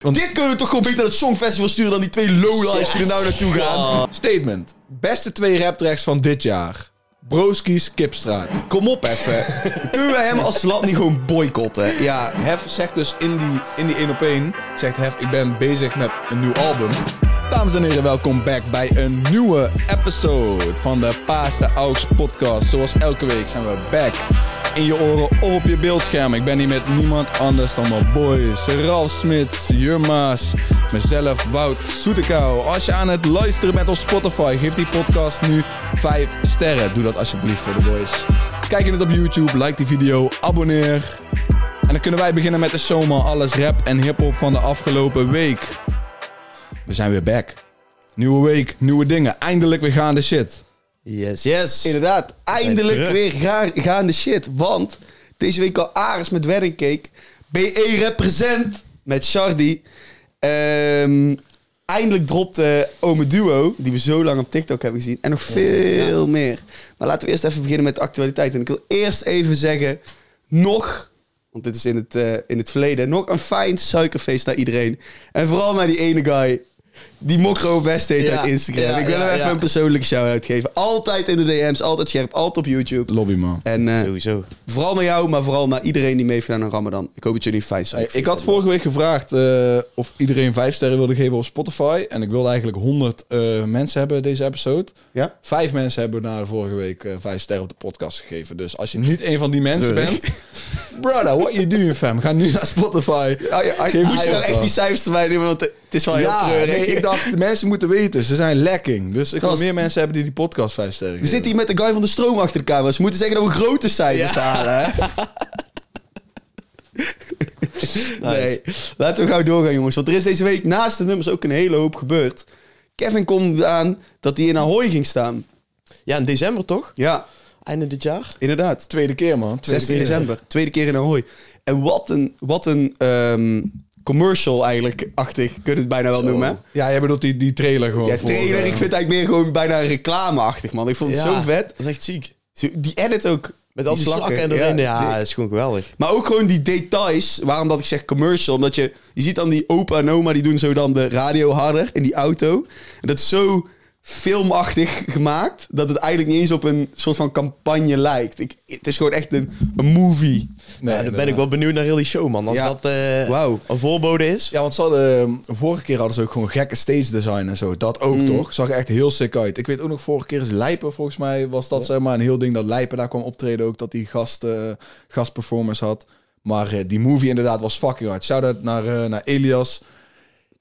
Want- Dit kunnen we toch gewoon beter naar het Songfestival sturen dan die twee lowlights die er nou naartoe gaan. Statement. Beste twee raptracks van dit jaar. Broskies, Kipstraat. Kom op even. Kunnen we hem als land niet gewoon boycotten? Ja, Hef zegt dus in die, in die 1 op 1, zegt Hef, ik ben bezig met een nieuw album. Dames en heren, welkom back bij een nieuwe episode van de Paas de Aux podcast. Zoals elke week zijn we back in je oren of op je beeldscherm. Ik ben hier met niemand anders dan mijn boys. Ralf Smits, Jurma's, mezelf, Wout Soetekou. Als je aan het luisteren bent op Spotify, geef die podcast nu 5 sterren. Doe dat alsjeblieft voor de boys. Kijk je het op YouTube, like die video, abonneer. En dan kunnen wij beginnen met de zomer alles rap en hip-hop van de afgelopen week. We zijn weer back. Nieuwe week, nieuwe dingen. Eindelijk weer gaande shit. Yes, yes. inderdaad. Eindelijk weer ga, gaande shit. Want deze week al Ares met Wedding Cake. BE represent met Shardy. Ehm, eindelijk dropte Ome Duo, die we zo lang op TikTok hebben gezien. En nog veel meer. Maar laten we eerst even beginnen met de actualiteit. En ik wil eerst even zeggen, nog, want dit is in het, eh, in het verleden, nog een fijn suikerfeest naar iedereen. En vooral naar die ene guy. Die Mokro West heet Ja, uit Instagram. ja, ik wil ja, hem even een persoonlijke shout-out geven. Altijd in de DM's, altijd scherp, altijd op YouTube. Lobby man. En eh, Sowieso. vooral naar jou, maar vooral naar iedereen die mee heeft gedaan aan Ramadan. Ik hoop dat jullie een fijn Hey, suikerfeest ik had vorige week gevraagd eh, of iedereen vijf sterren wilde geven op Spotify. En ik wilde eigenlijk 100 eh, mensen hebben deze episode. Ja? Vijf mensen hebben na de vorige week vijf sterren op de podcast gegeven. Dus als je niet een van die mensen bent... Brother, what you doing fam? Ga nu naar Spotify. Ah, ah, moest je een nou echt die cijfers erbij nemen, want het is wel heel treurig. nee, ik dacht, de mensen moeten weten. Ze zijn lekking. Dus ik wil meer mensen hebben die die podcast vijf sterren We zitten hier met de guy van de stroom achter de camera's. We moeten zeggen dat we grote cijfers halen, hè? Nee, laten we gauw doorgaan, jongens. Want er is deze week naast de nummers ook een hele hoop gebeurd. Kevin kondigde aan dat hij in Ahoy ging staan. Ja, in december toch? Ja, Einde dit jaar. inderdaad. Tweede keer, man. Tweede 16 keer. december. Tweede keer in Ahoy. En wat een, wat een ehm, commercial eigenlijk, achtig. Kun je het bijna wel noemen, hè? Ja, jij bedoelt die, die trailer gewoon. Ja, voor, trailer. eh, Ik vind het eigenlijk meer gewoon bijna reclameachtig, man. Ik vond het Ja, zo vet. Dat is echt ziek. Die edit ook. Met al die slakken en erin. Ja, is gewoon geweldig. Maar ook gewoon die details. Waarom dat ik zeg commercial? Omdat je, je ziet dan die opa en oma, die doen zo dan de radio harder in die auto. En dat is zo filmachtig gemaakt, dat het eigenlijk niet eens op een soort van campagne lijkt. Ik, het is gewoon echt een, een movie. Nee, ja, dan ben ik wel benieuwd naar heel die show, man. Als Ja. dat eh, Wauw. een voorbode is. Ja, want ze hadden, vorige keer hadden ze ook gewoon gekke stage design en zo. Dat ook toch? Zag er echt heel sick uit. Ik weet ook nog, vorige keer is Lijpen, volgens mij was dat zeg maar een heel ding dat Lijpen daar kwam optreden ook. Dat die gast, eh, gastperformance had. Maar eh, die movie inderdaad was fucking hard. Shout-out naar, eh, naar Elias.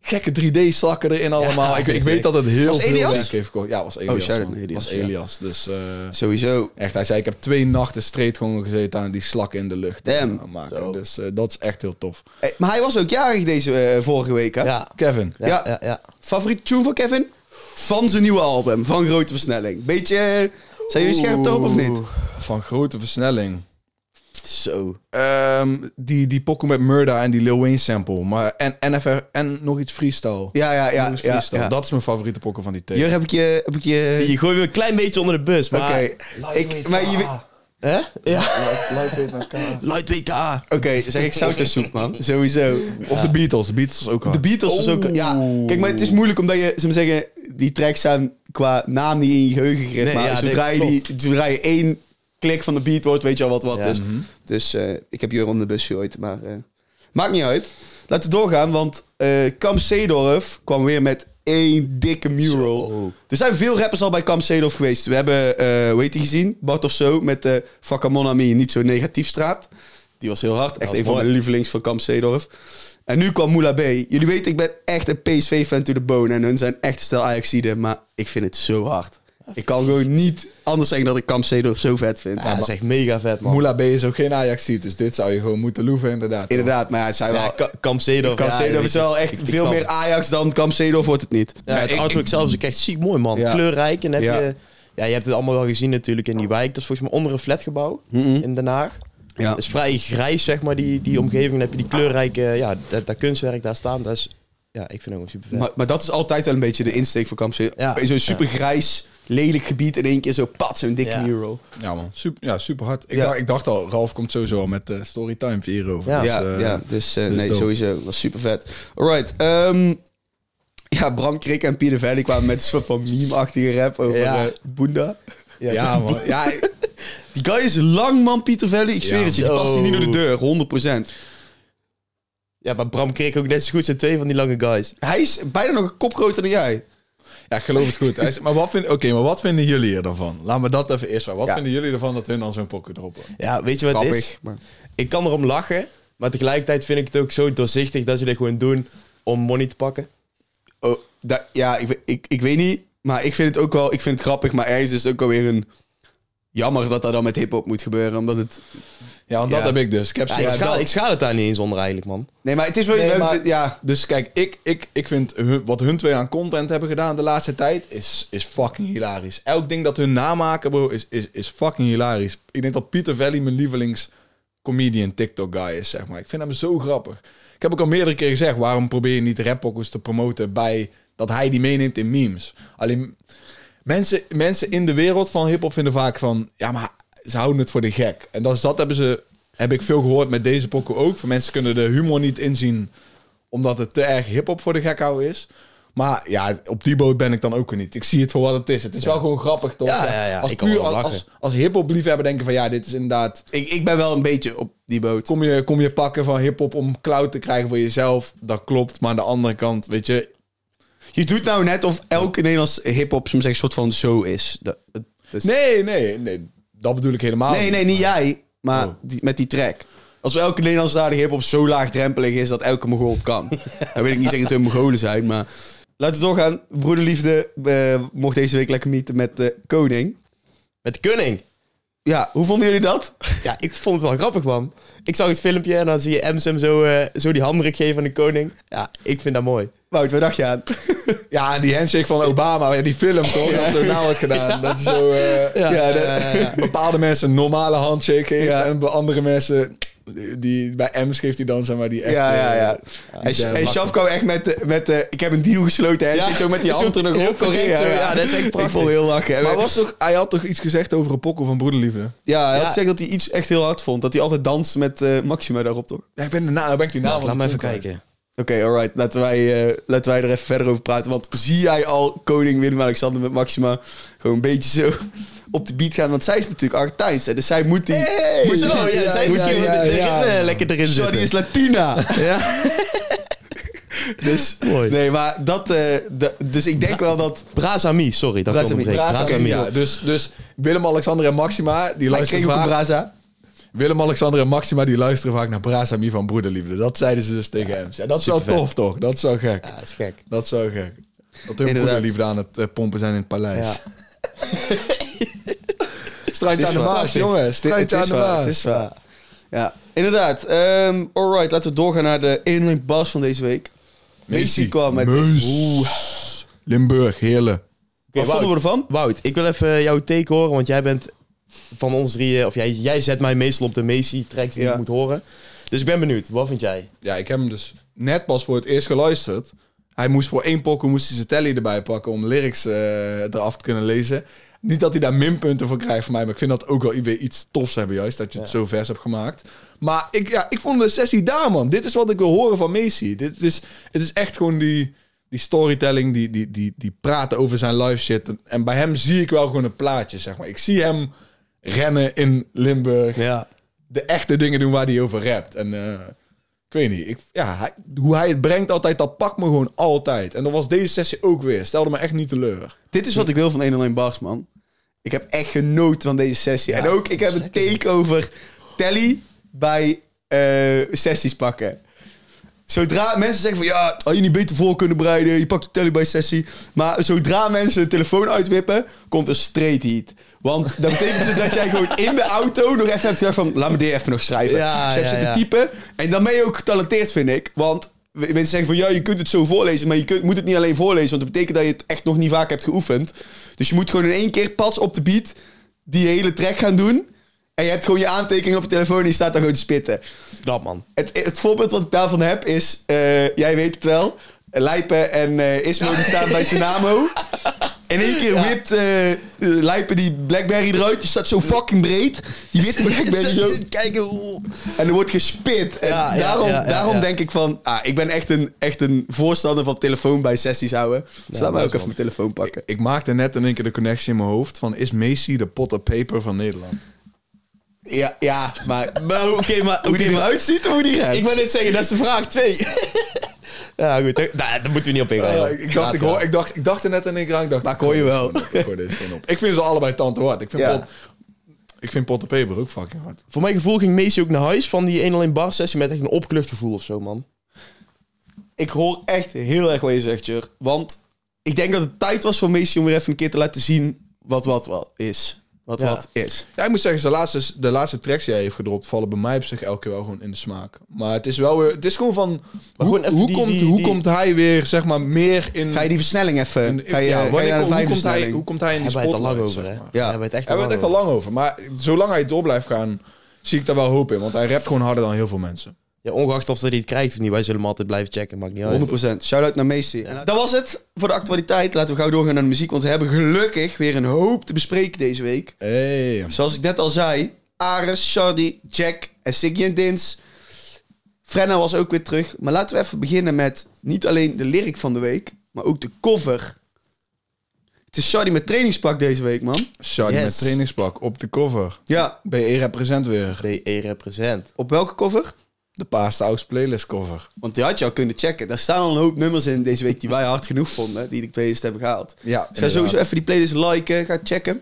Gekke 3D-slakken erin allemaal. ik, ik weet dat het heel Was veel Elias? werk heeft gekocht. Ja, was Elias. shout-out man. Elias, was ja. Elias. Dus eh, Sowieso. echt, hij zei, ik heb twee nachten straight gewoon gezeten aan die slakken in de lucht. Damn. maken. Dus eh, dat is echt heel tof. Hey, maar hij was ook jarig deze eh, vorige week, hè? Ja. Kevin. Ja, Ja. ja, ja. Favoriete tune van Kevin? Van zijn nieuwe album, van Grote Versnelling. Beetje, zijn jullie scherp erop of niet? Van grote versnelling. Zo. Ehm, die, die pokken met Murda en die Lil Wayne sample. Maar, en, NFR, en nog iets freestyle. Ja, ja, ja. ja. Dat is mijn favoriete pokken van die tape. Jur, heb ik je... Heb ik je... Je gooit me een klein beetje onder de bus, Oké. maar... Ik, maar je, Hè? Ja. Lightweight met K. Light WK. Oké, zeg ik sautersoep, man. Sowieso. Of de Beatles. De Beatles was ook hard. De Beatles was ook... Ja, kijk, maar het is moeilijk omdat je, zullen we zeggen, die tracks zijn qua naam niet in je geheugen gegrift. Nee, maar ja, zodra, nee, je die, zodra je één klik van de beat wordt, weet je al wat wat is. Dus eh, ik heb Jur onder de bus gegooid, maar eh, maakt niet uit. Laten we doorgaan, want eh Kam Seedorf kwam weer met één dikke mural. Zo. Er zijn veel rappers al bij Kam Seedorf geweest. We hebben, eh hoe heet die gezien? Bart of zo, met de Mon Ami, niet zo negatief straat. Die was heel hard. Echt was een van mooi. mijn lievelings van Kam Seedorf. En nu kwam Moula B. Jullie weten, ik ben echt een PSV-fan to the bone. En hun zijn echt stel Ajaxiden, maar ik vind het zo hard. Ik kan gewoon niet anders zeggen dat ik Kam Seedorf zo vet vind. Ja, dat is echt mega vet, man. Moula B is ook geen ajax dus dit zou je gewoon moeten loeven inderdaad. Inderdaad, maar ja, het zijn wel... Ja, Ka- Kamp. Kamp Seedorf weet is wel echt Ik- ik veel meer. Ajax dan Kamp Seedorf wordt het niet. Ja, het ik- artwork zelf is ook echt ziek mooi, man. Ja. Kleurrijk. En heb Ja. je... Ja, je hebt het allemaal wel gezien natuurlijk in die wijk. Dat is volgens mij onder een flatgebouw in Den Haag. Ja. Het is vrij grijs, zeg maar, die, die omgeving. Dan heb je die kleurrijke, ja, dat, dat kunstwerk daar staan. Dat is Ja, ik vind hem ook super vet. Maar, maar dat is altijd wel een beetje de insteek van Kamp. Ja. In zo'n super grijs, lelijk gebied in één keer zo pat, zo'n dikke Ja. mural. Ja man, super, ja, super hard. Ik, Ja. dacht, ik dacht al, Ralf komt sowieso al met de storytime hierover. Ja. Dus, ja, eh, ja, dus, eh, dus nee, dope. sowieso. Dat was super vet. Alright. ehm, ja, Bram Krik en Peter Valley kwamen met een soort van meme-achtige rap over Ja. Boenda. ja, man. Ja, Die guy is lang, man, Peter Valley. Ik zweer Ja, het je, die past hier niet door de deur, 100%. Ja, maar Bram kreeg ook net zo goed zijn twee van die lange guys. Hij is bijna nog een kop groter dan jij. ja, ik geloof het goed. Hij is- maar wat, vind, oké, maar wat vinden jullie er dan van? Laten we dat even eerst vragen. Wat Ja. vinden jullie ervan dat hun dan zo'n pokken droppen? Ja, weet je wat het is? Grappig. Maar... Ik kan erom lachen, maar tegelijkertijd vind ik het ook zo doorzichtig dat ze dit gewoon doen om money te pakken. Oh, da- ja, ik, ik, ik weet niet. Maar ik vind het ook wel ik vind het grappig. Maar ergens is het ook alweer een... Jammer dat dat dan met hip-hop moet gebeuren. Omdat het... Ja, want dat Ja. heb ik dus. Ik heb ik, schaal, ik schaal het daar niet eens onder eigenlijk, man. Nee, maar het is wel... Nee, we- maar- ja, Dus kijk, ik, ik, ik vind hun, wat hun twee aan content hebben gedaan de laatste tijd is, is fucking hilarisch. Elk ding dat hun namaken, bro, is, is, is fucking hilarisch. Ik denk dat Peter Valley mijn lievelings comedian TikTok guy is, zeg maar. Ik vind hem zo grappig. Ik heb ook al meerdere keren gezegd, waarom probeer je niet rappokkers te promoten bij dat hij die meeneemt in memes? Alleen mensen, mensen in de wereld van hip-hop vinden vaak van, ja, maar ze houden het voor de gek. En dat, is, dat hebben ze, heb ik veel gehoord met deze pokken ook. Van mensen kunnen de humor niet inzien omdat het te erg hip-hop voor de gek houden is. Maar ja, op die boot ben ik dan ook weer niet. Ik zie het voor wat het is. Het is wel gewoon grappig, toch? Ja, ja, ja. Als, Ik kan puur wel als, lachen. als, als hip-hop liefhebber denken van ja, dit is inderdaad. ik, ik ben wel een beetje op die boot. Kom je, kom je pakken van hip-hop om cloud te krijgen voor jezelf? Dat klopt. Maar aan de andere kant, weet je. Je doet nou net of elke Nederlands hip-hop soms een soort van zo is. Dat, dat is- Nee, nee, nee. Dat bedoel ik helemaal nee, niet. nee, niet jij. Maar Oh. die, met die track. Als we elke Nederlandstalige hip-hop zo laagdrempelig is dat elke Mongool het kan. dan wil ik niet zeggen dat we Mongolen zijn, maar... Laten we doorgaan. Broederliefde eh, mocht deze week lekker meeten met de koning. Met Kunning. Ja, hoe vonden jullie dat? Ja, ik vond het wel grappig, man. Ik zag het filmpje en dan zie je Emsem zo, eh, zo die handdruk geven aan de koning. Ja, ik vind dat mooi. Wout, wat dacht je aan? Ja, en die handshake van Obama, ja, die film toch? Dat er nou wordt gedaan. Dat je zo eh, Ja, de- eh, bepaalde mensen een normale handshake geeft. Ja. En bij andere mensen, die, bij Ems geeft hij dan zeg maar die echt... Ja, ja, ja. eh, En, eh, en Shaf kwam echt met, de- met de, ik heb een deal gesloten. Hè? Ja, Zit zo met die hand er nog heel op. correct. Ja, dat is echt Ik prachtig. vond het heel lachen. Maar was toch, hij had toch iets gezegd over een pokkel van broederliefde? Ja, hij had Ja. gezegd dat hij iets echt heel hard vond. Dat hij altijd danst met eh, Maxima daarop, toch? Ja, ik ben, de na, ben ik die naam Laat van me even kijken. Oké, alright. Laten wij, eh, laten wij er even verder over praten. Want zie jij al koning Willem-Alexander met Maxima gewoon een beetje zo op de beat gaan? Want zij is natuurlijk Argentijns. hè, Dus zij moet die... moet Zo, ja, zij moet die- hier ja, lekker erin Sorry, die zitten. is Latina. Ja. dus, Mooi. nee, maar dat... eh, de- dus ik denk wel dat... Brazami, sorry, dat Brazami. Brazami, Brazami. Ja, dus, dus Willem-Alexander en Maxima, die Hij luisteren kreeg ook een vaak... braza. Willem-Alexander en Maxima, die luisteren vaak naar Brazami van broederliefde. Dat zeiden ze dus tegen hem. Ja, dat is wel tof, toch? Dat is zo gek. Ja, dat is gek. Dat is zo gek. Dat hun Inderdaad. broederliefde aan het eh, pompen zijn in het paleis. Ja. Struintje aan de jongens. Het Struintje aan is de waar, Maas. het is waar. Ja, inderdaad. Ehm alright, laten we doorgaan naar de inlink bas van deze week. Macy kwam met... Limburg, heerlijk. Wat vonden we ervan? Wout, ik wil even jouw take horen, want jij bent van ons drieën, of jij, jij zet mij meestal op de Macy-tracks die Ja. ik moet horen. Dus ik ben benieuwd, wat vind jij? Ja, ik heb hem dus net pas voor het eerst geluisterd. Hij moest voor één pokken moest hij zijn telly erbij pakken om lyrics eh, eraf te kunnen lezen. Niet dat hij daar minpunten voor krijgt van mij, maar ik vind dat ook wel weer iets tofs hebben juist, dat je het zo vers hebt gemaakt. Maar ik, ja, ik vond de sessie daar, man. Dit is wat ik wil horen van Macy. Dit is, het is echt gewoon die, die storytelling, die, die, die, die praten over zijn live shit. En bij hem zie ik wel gewoon een plaatje, zeg maar. Ik zie hem rennen in Limburg Ja. de echte dingen doen waar hij over rapt. En eh, ik weet niet, ik, ja, hij- hoe hij het brengt altijd, dat pakt me gewoon altijd. En dat was deze sessie ook weer. Stelde me echt niet teleur. Dit is wat ik wil van 101 Bars, man. Ik heb echt genoten van deze sessie. en ook, ik heb een take over Telly bij eh, sessies pakken. Zodra mensen zeggen van ja, had je niet beter voor kunnen bereiden, je pakt de telly bij sessie. Maar zodra mensen de telefoon uitwippen, komt er straight heat. Want dat betekent dus dat jij gewoon in de auto nog even hebt gezegd van, laat me dit even nog schrijven. Ja, dus je hebt ja, zitten ja. typen. En dan ben je ook getalenteerd, vind ik. Want mensen zeggen van, ja, je kunt het zo voorlezen, maar je kunt, moet het niet alleen voorlezen. Want dat betekent dat je het echt nog niet vaak hebt geoefend. Dus je moet gewoon in één keer pas op de beat die hele track gaan doen. En je hebt gewoon je aantekening op je telefoon en je staat daar gewoon te spitten. Knap man. Het, het voorbeeld wat ik daarvan heb is, eh, jij weet het wel, Lijpen en eh Ismo die staan bij Tsunamo. In één keer whipt eh, Lijpen die Blackberry eruit. Die staat zo fucking breed. Die witte Blackberry zo. Kijken hoe... En er wordt gespit. En Ja, ja, daarom, ja, ja, daarom ja. denk ik van... Ah, ik ben echt een, echt een voorstander van telefoon bij sessies houden. Dus laat mij ook even mijn telefoon pakken. Ik maakte net in één keer de connectie in mijn hoofd van... Is Messi de Potter Paper van Nederland? Ja, ja maar Maar oké, maar... hoe die eruit ziet hoe die rent? Ik wil net zeggen, dat is de vraag 2. ja, goed. Daar, daar moeten we niet op ingaan. Ik, dacht, ik, hoor, ik, dacht, ik dacht er net in één. Ik dacht, Maar ik hoor je wel. op, Ik gooi deze gewoon op. Ik vind ze allebei tante hard. Ik vind, Ja. pot, ik vind Potter Paper ook fucking hard. Voor mijn gevoel ging Messi ook naar huis van die 1 alleen bar sessie met echt een opgelucht gevoel of zo, man. Ik hoor echt heel erg wat je zegt, Jur. Want ik denk dat het tijd was voor Messi om weer even een keer te laten zien wat wat, wat is. Wat Ja. wat is. Ja, ik moet zeggen, de laatste, de laatste tracks die hij heeft gedropt... vallen bij mij op zich elke keer wel gewoon in de smaak. Maar het is wel weer... Het is gewoon van... Maar hoe hoe, die- komt, die- hoe die- komt hij weer, zeg maar, meer in... Ga je die versnelling even... in- ga je, ja, ga je wanneer- naar de hoe, komt hij, hoe komt hij in die Hebben wij het al lang over, hè? Ja. Hebben wij het echt al we lang het echt al over. lang over. Maar zolang hij door blijft gaan, zie ik daar wel hoop in. Want hij rapt gewoon harder dan heel veel mensen. Ja, ongeacht of hij het krijgt of niet, wij zullen hem altijd blijven checken, maakt niet uit. 100%. Shout-out naar Messi. Dat was het voor de actualiteit. Laten we gauw doorgaan naar de muziek. Want we hebben gelukkig weer een hoop te bespreken deze week. Hey. Zoals ik net al zei. Ares, Shardy, Jack en Siggy en Dins. Frenna was ook weer terug. Maar laten we even beginnen met niet alleen de lyric van de week. Maar ook de cover. Het is Shardy met trainingspak deze week, man. Shadi Yes. met trainingspak op de cover. Ja, BE represent weer. BE represent. op welke cover? De Paas Aux playlist cover. Want die had je al kunnen checken. Daar staan al een hoop nummers in deze week die wij hard genoeg vonden. Die de playlist hebben gehaald. Ja, Dus ga sowieso even die playlist liken, ga checken.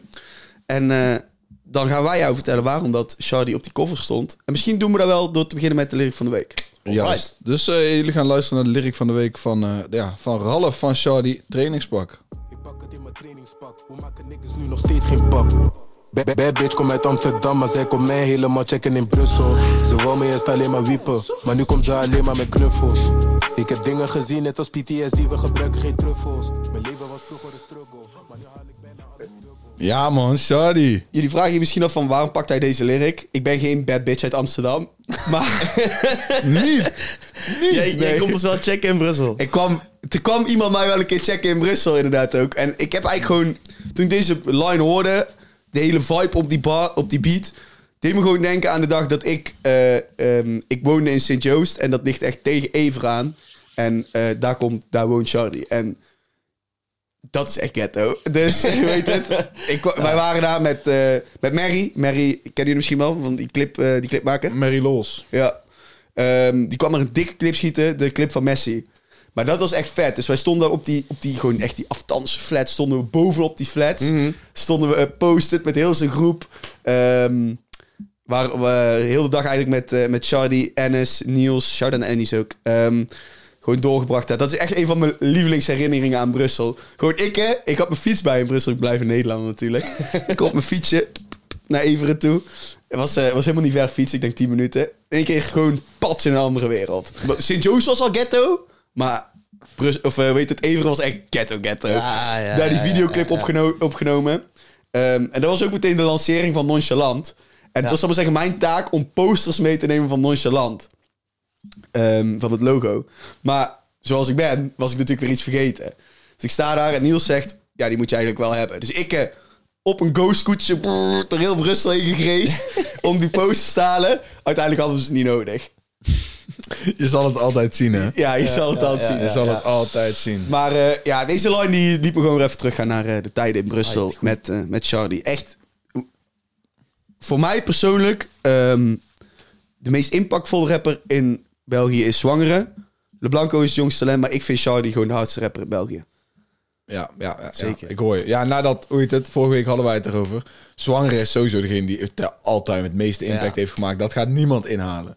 En eh, dan gaan wij jou vertellen waarom dat Shardy op die cover stond. En misschien doen we dat wel door te beginnen met de lyric van de week. Juist. Dus eh, jullie gaan luisteren naar de lyric van de week van, eh, ja, van Ralf van Shadi trainingspak. Ik pak het in mijn trainingspak. Hoe maken niggas nu nog steeds geen pap? Bad, bitch komt uit Amsterdam, maar zij komt mij helemaal checken in Brussel. Ze wou me eerst alleen maar wiepen, maar nu komt ze alleen maar met knuffels. Ik heb dingen gezien, net als PTSD, we gebruiken geen truffels. Mijn leven was vroeger een struggle, maar nu haal ik bijna alles. Ja man, Shadi. Jullie vragen je misschien af van waarom pakt hij deze lyric? Ik ben geen bad bitch uit Amsterdam. Maar Niet. Jij, jij Nee. komt ons wel checken in Brussel. ik kwam, er kwam iemand mij wel een keer checken in Brussel inderdaad ook. En ik heb eigenlijk gewoon, toen ik deze line hoorde, de hele vibe op die, bar, op die beat... deed me gewoon denken aan de dag dat ik... eh, ehm, ik woonde in Sint-Joost en dat ligt echt tegen Ever aan. En eh, daar, komt, daar woont Charlie. En dat is echt ghetto. Dus je weet het. Ik, Wij waren daar met, eh, met Mary. Mary, kennen jullie misschien wel van die, clip, eh, die clipmaker? Mary Los. Ja. Ehm, die kwam er een dikke clip schieten, de clip van Messi. Maar dat was echt vet. Dus wij stonden op die, op die gewoon echt die aftansen flat, stonden we bovenop die flats. Stonden we uh, posted met heel zijn groep. Ehm waar we heel de dag eigenlijk met, eh met Shardy, Ennis, Niels, Shout-out naar Ennis ook. ehm, gewoon doorgebracht. hebben. Dat is echt een van mijn lievelingsherinneringen aan Brussel. Gewoon ik, hè. Ik had mijn fiets bij in Brussel. Ik blijf in Nederland natuurlijk. ik op mijn fietsje naar Everen toe. Het was, eh, was helemaal niet ver fiets. Ik denk 10 minuten. In één keer gewoon pats in een andere wereld. Sint-Joost was al ghetto. Maar Brus of eh, weet het, Everen was echt ghetto ghetto. Ja, ja, Daar die videoclip ja, ja. opgeno- opgenomen. Ehm, en dat was ook meteen de lancering van Nonchalant. En het was, zal maar zeggen, mijn taak om posters mee te nemen van Nonchalant. Ehm, van het logo. Maar zoals ik ben, was ik natuurlijk weer iets vergeten. Dus ik sta daar en Niels zegt, ja, die moet je eigenlijk wel hebben. Dus ik eh, op een go-scootje door heel Brussel heen gegreesd om die posters te halen. Uiteindelijk hadden we ze niet nodig. Je zal het altijd zien, hè? Ja, je zal het altijd zien. Je zal het altijd zien. Maar eh, ja, deze line die liet me gewoon weer even teruggaan naar eh, de tijden in Brussel met, eh met Charlie. Echt, voor mij persoonlijk, ehm, de meest impactvolle rapper in België is Zwangere. LeBlanco is het jongste talent, maar ik vind Charlie gewoon de hardste rapper in België. Ja, ja, ja, Zeker. ja, ik hoor je. Ja, nadat, hoe heet het, vorige week hadden wij het erover. Zwanger is sowieso degene die het altijd het meeste impact Ja. heeft gemaakt. Dat gaat niemand inhalen.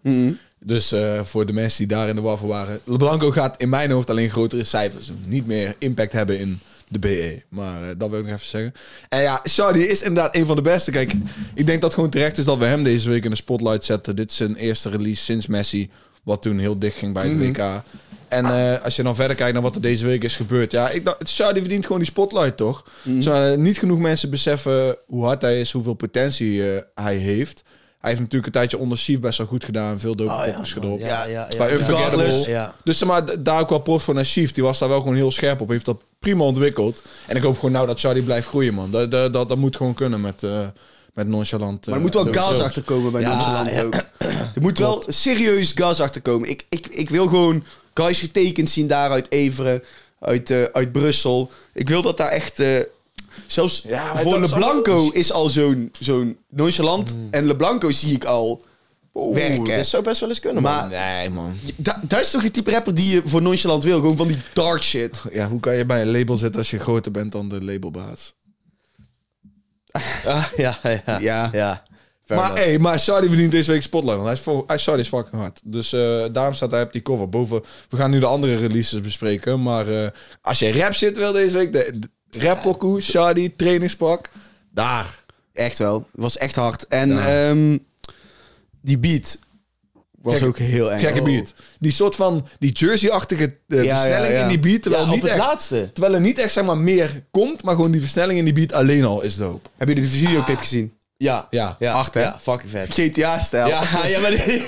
Dus eh, voor de mensen die daar in de waffel waren. LeBlanco gaat in mijn hoofd alleen grotere cijfers. Niet meer impact hebben in de BE. Maar eh, dat wil ik nog even zeggen. En ja, Shardy is inderdaad een van de beste. Kijk, ik denk dat het gewoon terecht is dat we hem deze week in de spotlight zetten. Dit is zijn eerste release sinds Messi. Wat toen heel dicht ging bij het WK. En eh, als je dan verder kijkt naar wat er deze week is gebeurd. Ja, ik dacht, verdient gewoon die spotlight, toch? Eh, niet genoeg mensen beseffen hoe hard hij is, hoeveel potentie hij heeft. Hij heeft natuurlijk een tijdje onder Chief best wel goed gedaan. Veel dope Oh, gedropt. Ja, ja, ja. Bij ja. Unforgettable. Dus maar, daar ook wel prof voor naar Chief. Die was daar wel gewoon heel scherp op. Heeft dat prima ontwikkeld. En ik hoop gewoon nou dat Charlie blijft groeien, man. Dat, dat, dat, dat moet gewoon kunnen met, eh met nonchalant. Maar er moet wel sowieso. gas achter komen bij Ja, Nonchalant ja. ook. Er moet wel serieus gas achter komen. Ik, ik, ik wil gewoon guys getekend zien daar uit Everen, uit, eh, uit Brussel. Ik wil dat daar echt... zelfs Ja, voor LeBlanco allemaal- is al zo'n zo'n nonchalant. En LeBlanco zie ik al werken. Dat zou best wel eens kunnen, Maar- man. Nee, man. Da- dat is toch het type rapper die je voor nonchalant wil? Gewoon van die dark shit. Ja, hoe kan je bij een label zitten als je groter bent dan de labelbaas? Ah, ja, ja. Ja. ja. Maar, hey, maar Sardi verdient deze week Spotlight. Want hij is, voor, hij Sardi is fucking hard. Dus eh, daarom staat hij op die cover. Boven, we gaan nu de andere releases bespreken. Maar eh, als je rap shit wil deze week, de, de rap pokoe, Sardi, trainingspak. Daar. Echt wel. Het was echt hard. En ehm, die beat was ook heel eng. Gekke Oh. beat. Die soort van, die jersey-achtige eh, Ja, versnelling ja, ja. in die beat. Terwijl, niet het echt, laatste. terwijl er niet echt zeg maar, meer komt. Maar gewoon die versnelling in die beat alleen al is dope. Heb je de videoclip gezien? Ja. Ja. ja. Hard, hè? Ja, fucking vet. GTA-stijl. Ja, ja, maar die-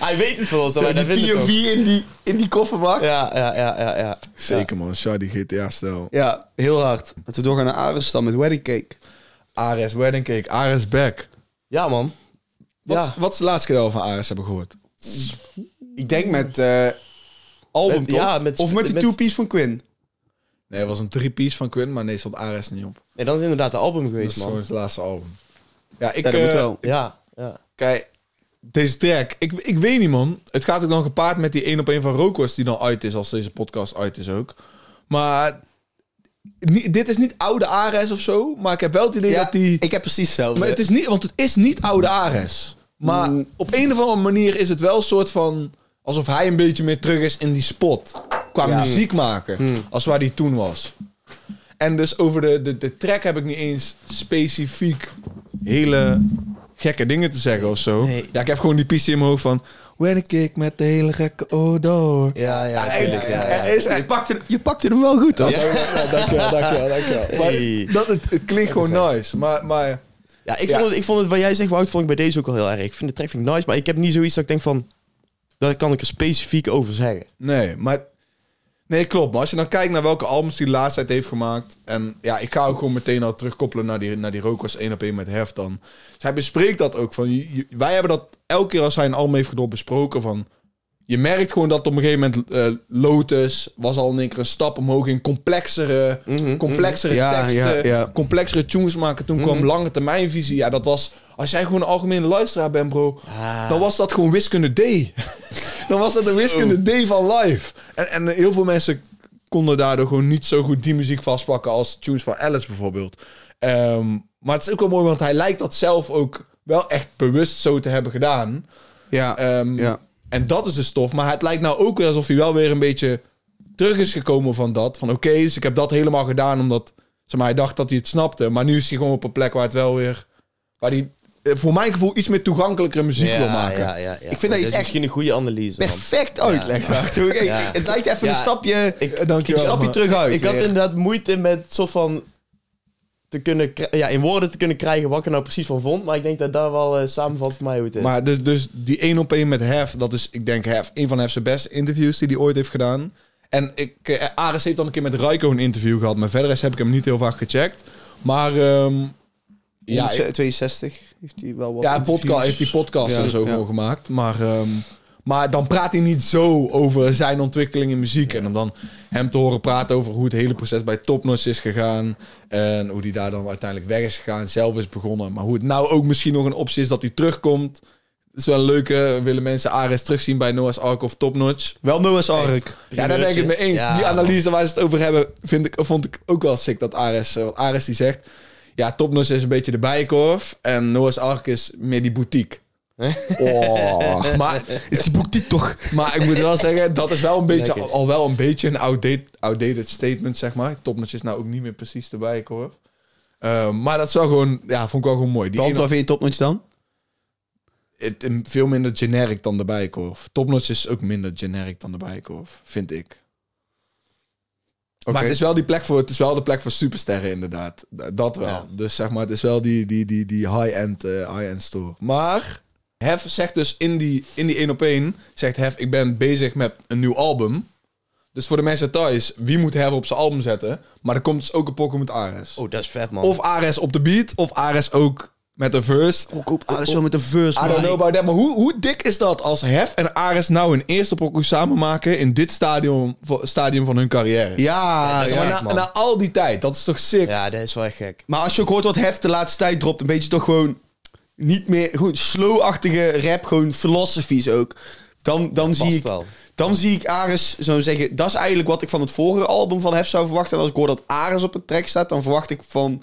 hij weet het van ons, maar dat die POV in die, in die kofferbak. Ja. Ja, ja, ja, ja, ja. Zeker man, Sardi GTA-stijl. heel hard. Dat we doorgaan naar Ares dan met Wedding Cake. Ares Wedding Cake, Ares Back. Ja, man. Wat, Ja. wat is de laatste keer dat we van Ares hebben gehoord? Ik denk met eh, album, Met- toch? ja, met- of met die two-piece van Quinn. Nee, het was een three-piece van Quinn, maar nee, stond Ares niet op. En dat is inderdaad de album Dat geweest, is gewoon man. het laatste album. Ja, ik... Ja, dat moet eh, wel. Ja, ja. Kijk, deze track, ik, ik weet niet man. Het gaat ook dan gepaard met die 1 op 1 van Rokos die dan uit is als deze podcast uit is ook. Maar dit is niet oude Ares of zo, maar ik heb wel het idee Ja, dat die... ik heb precies hetzelfde. Maar het is niet, want het is niet oude Ares. Maar Mm. op een of andere manier is het wel een soort van... Alsof hij een beetje meer terug is in die spot. Qua Ja. muziek maken. Als waar hij toen was. En dus over de, de, de track heb ik niet eens specifiek hele gekke dingen te zeggen of zo. Nee. Ja, ik heb gewoon die piste in mijn hoofd van... When ik kick met de hele gekke odor. Ja, ja, Ja, tuurlijk, ja, ja. er is- je, pakte, je pakte hem wel goed, hoor. Ja, ja, dankjewel, dankjewel, dankjewel. Maar Hey. dat, het, het klinkt gewoon nice. Maar, maar Ja, ik Ja. vond, het, ik vond het, wat jij zegt, Wout, vond ik bij deze ook al heel erg. Ik vind de track vind ik nice, maar ik heb niet zoiets dat ik denk van... Daar kan ik er specifiek over zeggen. Nee, maar... Nee, klopt. Maar als je dan kijkt naar welke albums hij de laatste tijd heeft gemaakt... En ja, ik ga ook gewoon meteen al terugkoppelen naar die, naar die Rokos 1 op 1 met Hef dan. Hij bespreekt dat ook. Van, wij hebben dat elke keer als hij een album heeft gedropt besproken van... Je merkt gewoon dat op een gegeven moment eh, Lotus was al in één keer een stap omhoog in complexere, complexere Ja, teksten, ja, ja. complexere tunes maken. Toen kwam lange termijnvisie. Ja, dat was, als jij gewoon een algemene luisteraar bent, bro, Ah. dan was dat gewoon wiskunde D. dan was dat een wiskunde D van live. En, en heel veel mensen konden daardoor gewoon niet zo goed die muziek vastpakken als tunes van Alice bijvoorbeeld. Ehm, maar het is ook wel mooi, want hij lijkt dat zelf ook wel echt bewust zo te hebben gedaan. Ja, Ehm, ja. En dat is de stof. Maar het lijkt nou ook weer alsof hij wel weer een beetje terug is gekomen van dat. Van oké, dus ik heb dat helemaal gedaan omdat zeg maar, hij dacht dat hij het snapte. Maar nu is hij gewoon op een plek waar het wel weer... Waar hij eh, voor mijn gevoel iets meer toegankelijkere muziek wil maken. Ja, ja, ja. Ik vind dat je echt misschien een goede analyse. perfect Ja. Het lijkt even een stapje, Ik- Eh, een stapje maar- terug uit. Ik had inderdaad moeite met soort van te kunnen, ja, in woorden te kunnen krijgen wat ik er nou precies van vond. Maar ik denk dat daar wel eh, samenvat voor mij hoe het is. Maar dus, dus die één op één met Hef, dat is, ik denk, Hef, een van Hef's beste interviews die hij ooit heeft gedaan. En ik, eh, Ares heeft dan een keer met Raiko een interview gehad, maar verder is, heb ik hem niet heel vaak gecheckt. Maar ehm, ja, ik- 62 heeft hij wel wat ja, podcast, heeft die podcast Ja, en zo ja. gewoon gemaakt. Maar, ehm, maar dan praat hij niet zo over zijn ontwikkeling in muziek. En om dan hem te horen praten over hoe het hele proces bij Topnotch is gegaan. En hoe hij daar dan uiteindelijk weg is gegaan, zelf is begonnen. Maar hoe het nou ook misschien nog een optie is dat hij terugkomt. Dat is wel een leuke. Willen mensen Ares terugzien bij Noah's Ark of Topnotch? Wel Noah's Ark. Ja, daar ben ik het mee eens. Ja, die analyse waar ze het over hebben, vind ik, vond ik ook wel sick dat Ares... eh, Want Ares die zegt... Ja, Topnotch is een beetje de bijenkorf. En Noah's Ark is meer die boutique. Oh, maar, Is die boek die toch? maar ik moet wel zeggen, dat is wel een beetje, Lekker. al wel een beetje een outdated, outdated statement, zeg maar. Topnotch is nou ook niet meer precies de bijenkorf. Ehm, maar dat is wel gewoon, ja, vond ik wel gewoon mooi. Die Want waar vind je topnotch dan? het, veel minder generic dan de bijenkorf. Topnotch is ook minder generic dan de bijenkorf, vind ik. Maar het is wel die plek voor, het is wel de plek voor supersterren inderdaad. Dat wel. Ja. Dus zeg maar, het is wel die, die, die, die high-end eh, high-end store. Maar Hef zegt dus in die, in die 1 op 1, zegt Hef, ik ben bezig met een nieuw album. Dus voor de mensen thuis, wie moet Hef op zijn album zetten? Maar er komt dus ook een pokken met Ares. Oh, dat is vet, man. Of Ares op de beat, of Ares ook met een verse. Ook op Ares wel met een verse, I don't know about that. Maar hoe, hoe dik is dat als Hef en Ares nou een eerste pokoe samen maken in dit stadium, stadium van hun carrière? Ja, dat is ja. maar gek, na, man. na al die tijd, dat is toch sick? Ja, dat is wel echt gek. Maar als je ook hoort wat Hef de laatste tijd dropt, dan weet je toch gewoon niet meer... Gewoon slow-achtige rap, gewoon philosophies ook. Dan, dan, zie ik, wel. dan zie ik Ares zo zeggen... Dat is eigenlijk wat ik van het vorige album van Hef zou verwachten. En als ik hoor dat Ares op een track staat, dan verwacht ik van...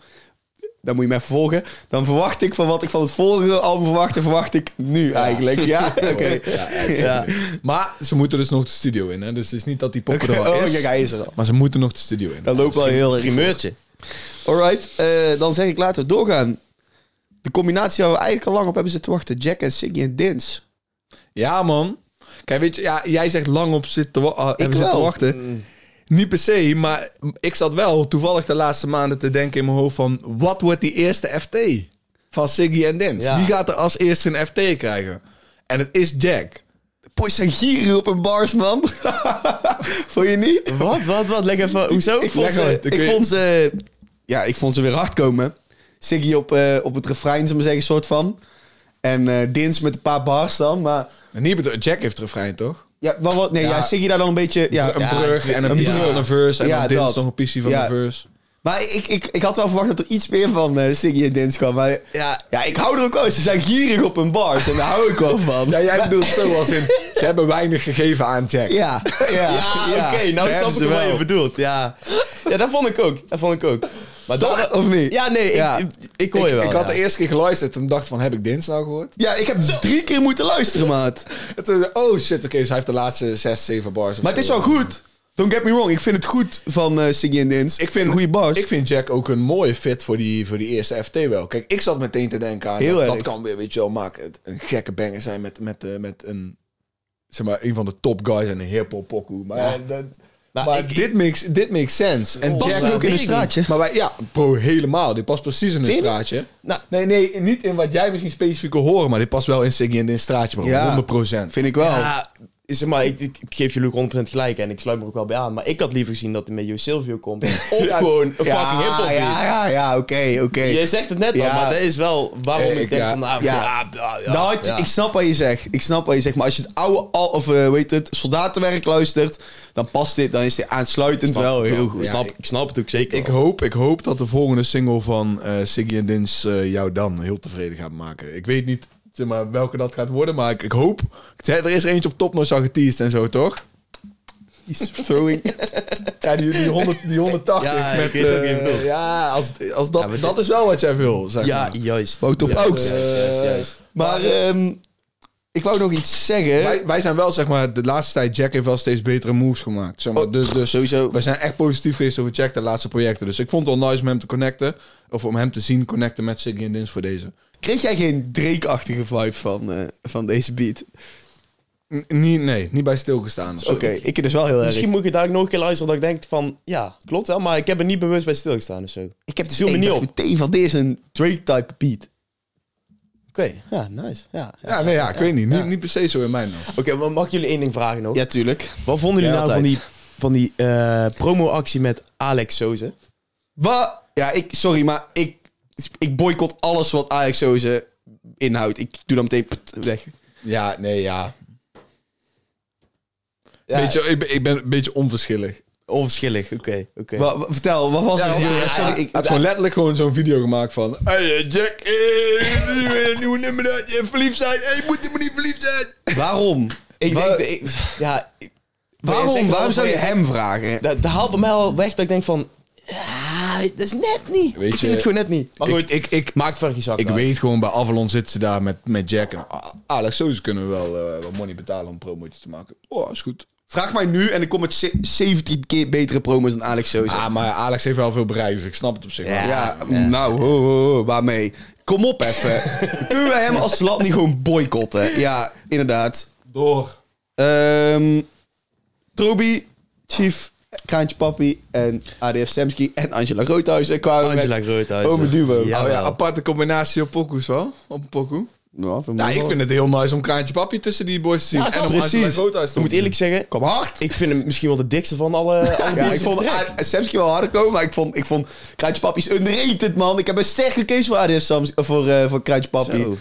Dan moet je me even volgen. Dan verwacht ik van wat ik van het vorige album verwachtte, verwacht ik nu eigenlijk. Ja, oké. Ja, Maar ze moeten dus nog de studio in, hè? Dus het is niet dat die poppen er al Oh, is. kijk, hij is er al. Maar ze moeten nog de studio in. Dat loopt wel heel erg Primeurtje. Alright, eh, dan zeg ik laten we doorgaan. De combinatie waar we eigenlijk al lang op hebben zitten wachten. Jack en Siggy en Dins. Ja, man. Kijk, weet je, ja, jij zegt lang op zitten, wa- ah, hebben zitten wel. wachten. Niet per se, maar ik zat wel toevallig de laatste maanden te denken in mijn hoofd van... Wat wordt die eerste FT van Siggy en Dins? Ja. Wie gaat er als eerste een FT krijgen? En het is Jack. De boys zijn gierig op een bars, man. vond je niet? Wat, wat, wat? Leg even, hoezo? Ik vond, ze, ik vond ze... Ja, ik vond ze weer hard komen. Siggy op, eh, op het refrein, zullen we zeggen, soort van. En eh Dins met een paar bars dan, maar... En niet bedoel- Jack heeft refrein, toch? Ja, wat, wat, nee, ja. Ja. Siggy daar dan een beetje... Ja, een ja, brug en een een brug. van een verse. En Ja, dan Dins nog een pissie van Ja. een verse. Maar ik, ik, ik had wel verwacht dat er iets meer van eh, Siggy en Dins kwam. Maar Ja, ja, ik hou er ook uit. Ze zijn gierig op hun bars en daar hou ik wel van. Ja, jij bedoelt zo als in... Ze hebben weinig gegeven aan Jack. Ja, ja, ja, oké, nou dat snap ik ze wat je wel. bedoelt. Ja. ja, dat vond ik ook. Dat vond ik ook. Maar Toch? dat, Of niet? Ja, nee, Ja. Ik, ik hoor je wel. ik had ja. de eerste keer geluisterd en dacht van, heb ik Dins nou gehoord? Ja, ik heb drie keer moeten luisteren, maat. En toen, oh shit, oké, dus hij heeft de laatste zes, zeven bars of Maar het is zo. wel goed. Don't get me wrong. Ik vind het goed van eh Siggy en Dins. Ik vind, goede bars. Ik vind Jack ook een mooie fit voor die, voor die eerste FT wel. Kijk, ik zat meteen te denken aan... Heel dat, erg. dat kan weer, weet je wel, maken. het Een gekke banger zijn met, met, eh, met een... Zeg maar, een van de top guys en een hip-hop pokoe. Maar, ja, dat- Maar maar ik- dit, makes, dit makes sense. En Past ook in een straatje. Maar wij, ja, bro, helemaal. Dit past precies in een straatje. Nou, Nee, nee, niet in wat jij misschien specifiek wil horen, maar dit past wel in Siggy en in een straatje, bro. Ja. 100%. Vind ik wel. ja, zeg maar, ik, ik, ik geef jullie ook 100% gelijk en ik sluit me ook wel bij aan. Maar ik had liever gezien dat hij met Jo Silvio komt. Of Ja, gewoon een ja, fucking hip-hop ja, ja, ja, oké, oké. Je zegt het net al, Ja. maar dat is wel waarom Eh, ik, ik- denk ja. van, nou, Ja. ja, ja, ja, Nou, ja. Ik snap wat je zegt. Ik snap wat je zegt. Maar als je het oude, al, of eh, weet het, soldatenwerk luistert, dan past dit, dan is dit aansluitend Snap wel heel goed. Ik snap, ik snap het ook zeker Ik wel. hoop, ik hoop dat de volgende single van eh Siggy en Dins jou dan heel tevreden gaat maken. Ik weet niet zeg maar, welke dat gaat worden, maar ik, ik hoop... Ik zei, er is er eentje op topnotch al geteased en zo, toch? He's throwing. Ja, die, die, 100, die 180 Ja, met... eh, bedoelt. ja, als, als dat, Ja, dat dit- is wel wat jij wil, zeg Ja, maar. juist. Wout op Juist, juist, juist, juist. Maar ehm, ik wou nog iets zeggen. Wij, wij zijn wel, zeg maar, de laatste tijd... Jack heeft wel steeds betere moves gemaakt. Zeg maar. Oh, dus, dus sowieso. wij zijn echt positief geweest over Jack de laatste projecten. Dus ik vond het wel nice om hem te connecten. Of om hem te zien connecten met Siggy en Dins voor deze. Kreeg jij geen Drake-achtige vibe van, eh, van deze beat? N- niet, nee, niet bij stilgestaan. Oké, ik dus wel heel erg. Misschien moet ik het daar ook nog een keer luisteren dat ik denk van, ja, klopt wel, maar ik heb er niet bewust bij stilgestaan of zo. Oké, Ik heb dus ik niet op. meteen van, dit is een Drake-type beat. ja, nice. Ja, ja. Ja, nee, ja, ik weet niet. Niet, niet per se zo in mijn ogen. Oké, maar mag ik jullie één ding vragen nog? Ja, tuurlijk. Wat vonden jullie Ja, nou van die, van die eh, promo-actie met Alex Soze? Wat? Ja, ik, sorry, maar ik, ik boycott alles wat Ajax Soze inhoudt. Ik doe dan meteen weg. Ja, nee, ja. Ja, Beetje, ik, ben, ik ben een beetje onverschillig. Onverschillig, oké. oké. Wa- wa- vertel, wat was Ja, het? ja, sorry, ik, had gewoon letterlijk gewoon zo'n video gemaakt van... Hey eh, Jack, eh, een nieuwe nummer dat je verliefd zijn. Hey, je moet helemaal niet verliefd zijn. waarom? ik Wa- denk, ik, ja, ik- waarom je waarom zou je hem vragen? dat, dat haalt bij mij al weg dat ik denk van, ja, dat is net niet. Weet ik je, vind het gewoon net niet. Maar goed, ik, ik, ik, maakt verder geen zak ik uit. weet gewoon, bij Avalon zitten ze daar met, met Jack. En ah, Alex, zo ze kunnen we wel eh, wat money betalen om promootjes te maken. Oh, is goed. Vraag mij nu en ik kom met ze- 17 keer betere promos dan Alex Soze. Ah, maar Alex heeft wel veel bereikt, dus ik snap het op zich wel. ja, nou, ho, ho, ho, waarmee? Kom op even. Kunnen we hem als land niet gewoon boycotten? Ja, inderdaad. Door. Ehm Trobi, Chief, Kraantje Papi en ADF Semski en Angela Roodhuis kwamen Angela met Groothuis. Ome Duo. Oh ja, aparte combinatie op pokoes wel. Op een pokoe. Ja, Nou, ik vind het heel nice om Kraantje Papi tussen die boys te zien. Ja, en om precies. Angela Groothuis te Ik moet eerlijk zeggen, Kom hard! ik vind hem misschien wel de dikste van alle, alle Ja, ik vond Semski wel harder komen, maar ik vond, ik vond Kraantje Papi is underrated, man. Ik heb een sterke case voor ADF voor, eh, voor Kraantje Papi. Zo.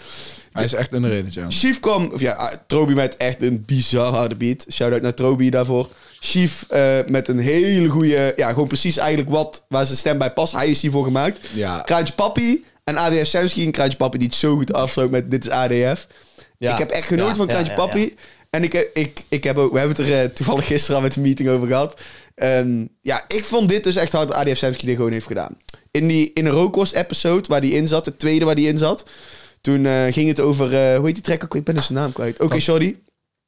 Hij is echt underrated, ja. Chief kwam, of ja, ah, Trobi met echt een bizar harde beat. Shout-out naar Trobi daarvoor. Chief eh, met een hele goede, ja, gewoon precies eigenlijk wat, waar zijn stem bij past. Hij is hiervoor gemaakt. Ja. Kraantje Papi en ADF Semski. En Kraantje Papi die het zo goed afsloot met dit is ADF. Ja. Ik heb echt genoten Ja, van Kraantje Papi. En ik, heb- ik, ik heb ook, we hebben het er eh, toevallig gisteren al met de meeting over gehad. Ehm, ja, ik vond dit dus echt hard dat ADF Semski dit gewoon heeft gedaan. In, die, in een Rookworst episode waar die in zat, de tweede waar die in zat. Toen eh, ging het over, eh, hoe heet die track ook? Ik ben dus zijn naam kwijt. Oké, sorry.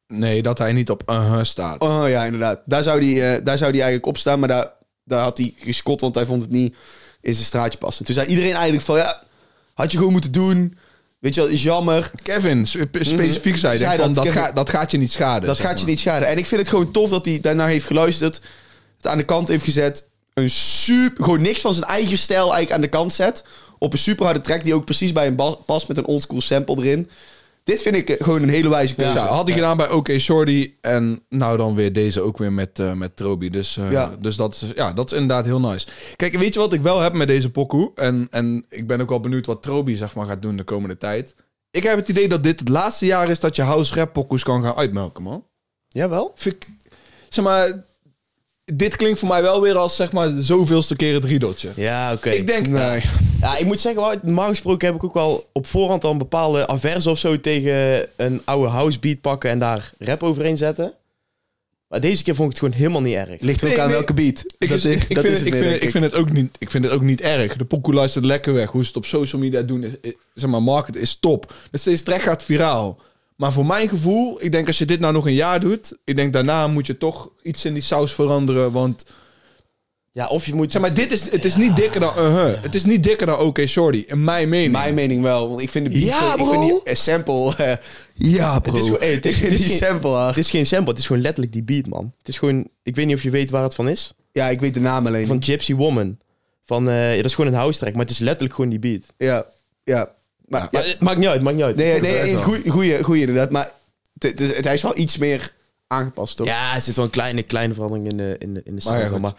Nee, dat hij niet op uh staat. Oh ja, inderdaad. Daar zou die, eh, daar zou die eigenlijk op staan, maar daar, daar had hij geschot, want hij vond het niet in zijn straatje passen. Toen zei iedereen eigenlijk van, ja, had je gewoon moeten doen. Weet je wel, is jammer. Kevin, spe- specifiek zei, Zei van, dat, dat, Kevin- dat gaat je niet schaden. Dat gaat je niet schaden. En ik vind het gewoon tof dat hij daarnaar heeft geluisterd. Het aan de kant heeft gezet. Een super... Gewoon niks van zijn eigen stijl eigenlijk aan de kant zet. Op een super harde track die ook precies bij hem past met een oldschool sample erin. Dit vind ik eh, gewoon een hele wijze keuze. Ja, had hij gedaan bij OK Shorty. En nou dan weer deze ook weer met, eh met Trobi. Dus, eh, Ja. dus dat, is, ja, dat is inderdaad heel nice. Kijk, weet je wat ik wel heb met deze pokoe? En, en ik ben ook wel benieuwd wat Trobi zeg maar, gaat doen de komende tijd. Ik heb het idee dat dit het laatste jaar is dat je house rap pokoes kan gaan uitmelken, man. Jawel. Vind ik, zeg maar, dit klinkt voor mij wel weer als zeg maar zoveelste keer het riedotje. Ja, oké. Ik denk, Nee. Ja, ik moet zeggen, normaal gesproken heb ik ook wel op voorhand al een bepaalde averse of zo tegen een oude house beat pakken en daar rap overheen zetten. Maar deze keer vond ik het gewoon helemaal niet erg. Ligt er ook Nee, aan nee. welke beat. Ik, Dat is- is- ik, ik dat vind, is het, ik, vind, denk ik, vind het ook niet, ik vind het ook niet erg. De pokoe luistert lekker weg. Hoe ze het op social media doen, is, is- zeg maar, market is top. Dus deze track gaat viraal. Maar voor mijn gevoel, ik denk als je dit nou nog een jaar doet, ik denk daarna moet je toch iets in die saus veranderen. Want Ja, of je moet... zeg maar, dit is, het is niet dikker dan uh Het is niet dikker dan OK Shorty, in mijn mening. Mijn mening wel, want ik vind de beat Ja, gewoon- ik bro. vind die eh, sample... eh, ja, bro. Het is hey, het is- het geen- sample hard. Het is geen sample, het is gewoon letterlijk die beat, man. Het is gewoon... Ik weet niet of je weet waar het van is. Ja, ik weet de naam alleen Van. Gypsy Woman. Van, eh, ja, dat is gewoon een house track, maar het is letterlijk gewoon die beat. Ja, ja. Maar, Maar het maakt niet uit, maakt niet uit. nee, nee, nee goeie, goeie, goeie inderdaad. Maar het, het, het- hij is wel iets meer aangepast, toch? Ja, er zit wel een kleine, kleine verandering in de, in de, in de sound. ja, maar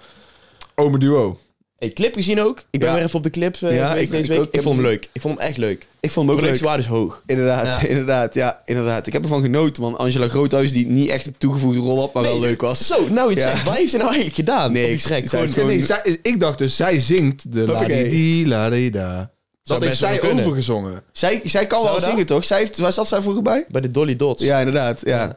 Ome Duo. hey, clip gezien ook. Ik ben Ja. weer even op de clips eh, Ja, ik- deze ik week. Ik, vond hem leuk. Ik vond hem echt leuk. Ik vond hem ook leuk. Productiewaarde is hoog. Inderdaad, Ja. inderdaad, ja, inderdaad. Ik heb ervan genoten, man. Angela Groothuis, die niet echt een toegevoegde rol had, maar wel leuk was. Zo, nou iets Ja. Wat heeft ze nou eigenlijk gedaan? Nee, ik- Gewoon- Nee, zij, ik dacht dus, zij zingt de la Oké. Dat heeft zij overgezongen. Zij, zij kan Zou wel dat? zingen, toch? Zij heeft, waar zat zij vroeger bij? Bij de Dolly Dots. Ja, inderdaad. Ja,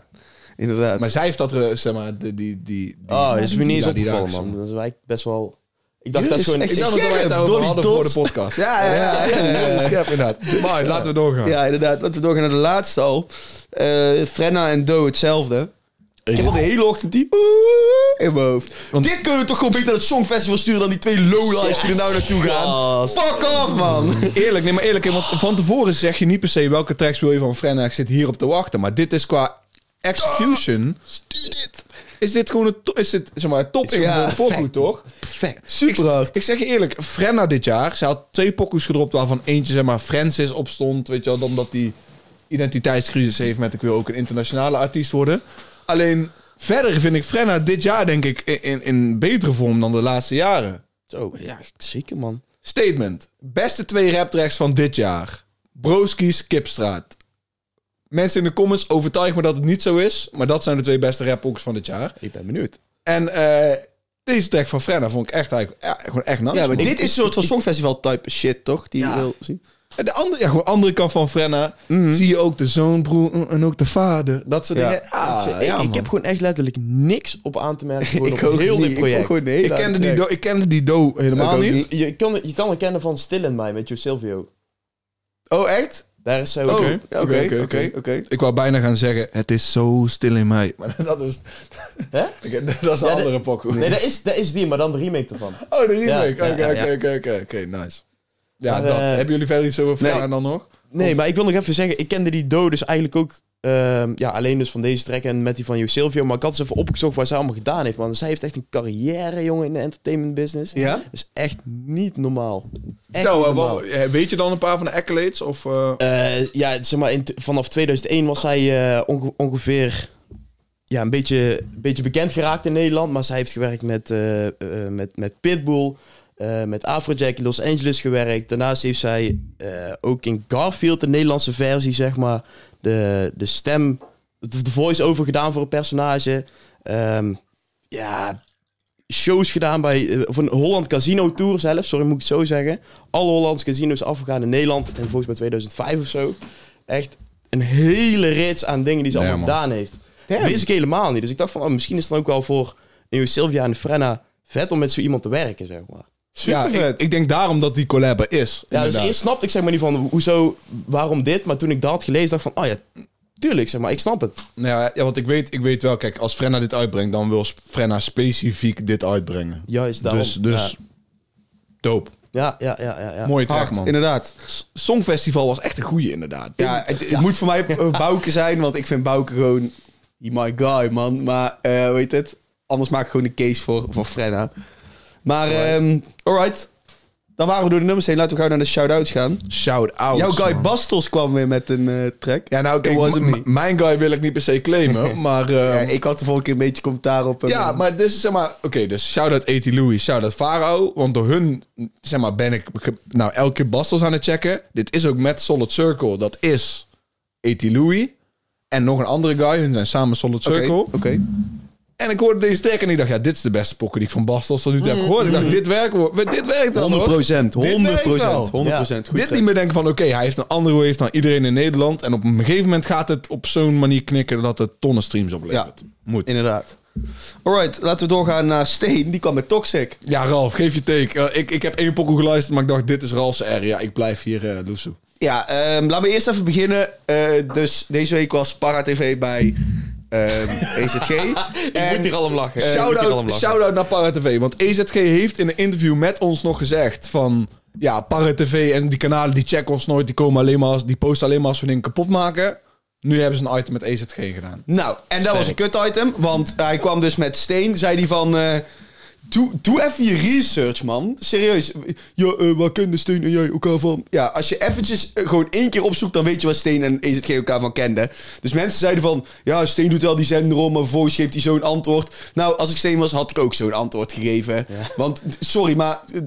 inderdaad. Maar zij heeft dat, eh, zeg maar, die... die, die, Oh, dat is me niet eens opgevallen, man. Dat is eigenlijk best wel... Ik dacht, dat is gewoon... echt Ik ik- dacht dat wij het over Dolly hadden voor de Dots. podcast. Ja, ja, ja. ja, ja, ja, scherp inderdaad. Maar laten we doorgaan. Ja, inderdaad. Laten we doorgaan naar de laatste al. Eh, Frenna en Do hetzelfde. Ik heb al de hele ochtend die oeh in mijn hoofd. Dit kunnen we toch gewoon beter naar het Songfestival sturen dan die twee lowlifes die er nou naartoe gaan. Fuck off, man. Eerlijk, nee, maar eerlijk, want van tevoren zeg je niet per se welke tracks wil je van Frenna. Ik zit hier op te wachten. Maar dit is qua execution. Stuur dit. Is dit gewoon een, to- is dit, zeg maar, top in Ja, de pokoe, toch? Perfect. Super hard. Ik zeg je eerlijk, Frenna dit jaar, ze had twee pokoes gedropt waarvan eentje, zeg maar, Francis opstond. Weet je wel, omdat die identiteitscrisis heeft met ik wil ook een internationale artiest worden. Alleen, verder vind ik Frenna dit jaar, denk ik, in, in, betere vorm dan de laatste jaren. Zo, ja, zeker, man. Statement. Beste twee raptracks van dit jaar. Broskies, Kipstraat. Mensen in de comments overtuig me dat het niet zo is. Maar dat zijn de twee beste rappoks van dit jaar. Ik ben benieuwd. En eh, deze track van Frenna vond ik echt, eigenlijk, ja, gewoon echt nice. Ja, maar dit is een soort van Songfestival type shit, toch? Die je wil zien. En de andere, ja, gewoon andere kant van Frenna. Zie je ook de zoon, broer en ook de vader. Dat soort Ja. dingen. Ah, ik, ja, ik heb gewoon echt letterlijk niks op aan te merken Ik op heel niet. dit project. ik, kende die do, ik kende die do helemaal niet. niet. Je kan, je kan herkennen van Still in Mij met Joe Silvio. Oh, echt? Daar is zo... Oh, Oké, oké, oké, oké. Ik wou bijna gaan zeggen, het is zo stil in mij. Maar dat is, Hè? Dat is een Ja, de- andere pokoe. Nee, dat is, dat is die, maar dan de remake ervan. Oh, de remake. Ja, Oké, ja, ja, ja. oké, oké, oké, nice. Ja, Maar, dat. eh, Hebben jullie verder iets over nee. dan nog? Nee, maar ik wil nog even zeggen, ik kende die Do dus eigenlijk ook Ehm, ja, alleen dus van deze track en met die van Jo Silvio. Maar ik had eens even opgezocht wat zij allemaal gedaan heeft. Man. Zij heeft echt een carrière, jongen, in de entertainment business. Ja? Dus echt niet normaal. Echt Vertel, niet normaal. wel, eh, weet je dan een paar van de accolades? Of, ja, zeg maar, in vanaf 2001 was zij onge- ongeveer ja, een beetje, beetje bekend geraakt in Nederland. Maar zij heeft gewerkt met, met, met Pitbull, eh, met Afrojack in Los Angeles gewerkt. Daarnaast heeft zij eh, ook in Garfield, de Nederlandse versie, zeg maar, de, de stem, de, de voice-over gedaan voor een personage. Ehm, ja, shows gedaan bij eh, of een Holland Casino Tour zelf, sorry moet ik het zo zeggen. Alle Hollandse casinos afgegaan in Nederland en volgens mij 2005 of zo. Echt een hele rits aan dingen die ze allemaal man. gedaan heeft. Dat wist ik helemaal niet. Dus ik dacht van, oh, misschien is het dan ook wel voor een Sylvia en Frenna vet om met zo iemand te werken, zeg maar. Ja, Supervet. ik, ik denk daarom dat die collab er is. Ja, dus eerst snapte ik zeg maar niet van, hoezo, waarom dit? Maar toen ik dat had gelezen, dacht ik van, oh ja, tuurlijk, zeg maar, ik snap het. Nou ja, ja, want ik weet, ik weet wel, kijk, als Frenna dit uitbrengt, dan wil Frenna specifiek dit uitbrengen. Juist daarom. dus, dus dope. ja, ja, ja, ja, ja. Mooie track, man. inderdaad. Songfestival was echt een goeie, inderdaad. Ja, het, het moet voor mij eh, Bouke zijn, want ik vind Bouke gewoon my guy, man. Maar, eh weet het, anders maak ik gewoon een case voor, voor Frenna. Maar, alright. alright. Dan waren we door de nummers heen. Laten we gauw naar de shout-outs gaan. Shout-out. Jouw guy Bastos kwam weer met een eh, track. Ja, nou, kijk, mijn guy wil ik niet per se claimen, maar... Ja, ik had de vorige keer een beetje commentaar op. hem. Ja, maar dit is zeg maar... Oké, dus shout-out A.T. Louis, shout-out Farao. Want door hun, zeg maar, ben ik nou elke keer Bastos aan het checken. Dit is ook met Solid Circle. Dat is A.T. Louis. En nog een andere guy. Hun zijn samen Solid Oké, Circle. oké. En ik hoorde deze track en ik dacht, ja, dit is de beste pokken die ik van Bastos tot nu toe heb gehoord. Ik dacht, dit werkt, wel- dit werkt wel, 100 hoor. procent. Dit 100 werkt wel. procent. 100 procent. Goed dit niet meer denken van, oké, hij heeft een andere heeft dan iedereen in Nederland. En op een gegeven moment gaat het op zo'n manier knikken dat het tonnen streams oplevert. Moet. Inderdaad. Alright, laten we doorgaan naar Steen. Die kwam met Toxic. Ja, Ralf, geef je take. Eh, ik, ik heb één pokoe geluisterd, maar ik dacht, dit is Ralf's area. Ik blijf hier, eh Loesoe. Ja, ehm laten we eerst even beginnen. Eh, dus deze week was Para TV bij ehm EZG. Ik moet hier al om lachen. Eh, Shout-out shout naar Para TV. Want EZG heeft in een interview met ons nog gezegd van... Ja, Para TV en die kanalen die checken ons nooit. Die, komen alleen maar als, die posten alleen maar als we dingen kapot maken. Nu hebben ze een item met EZG gedaan. Nou, en dat was een kut item. Want hij kwam dus met Steen. Zei hij van... eh, doe, doe even je research, man. Serieus. Ja, eh waar kennen Steen en jij elkaar van? Ja, als je eventjes eh, gewoon één keer opzoekt... dan weet je waar Steen en EZG elkaar van kenden. Dus mensen zeiden van... Ja, Steen doet wel die zender om... maar vervolgens geeft hij zo'n antwoord. Nou, als ik Steen was, had ik ook zo'n antwoord gegeven. Want, sorry, maar... eh,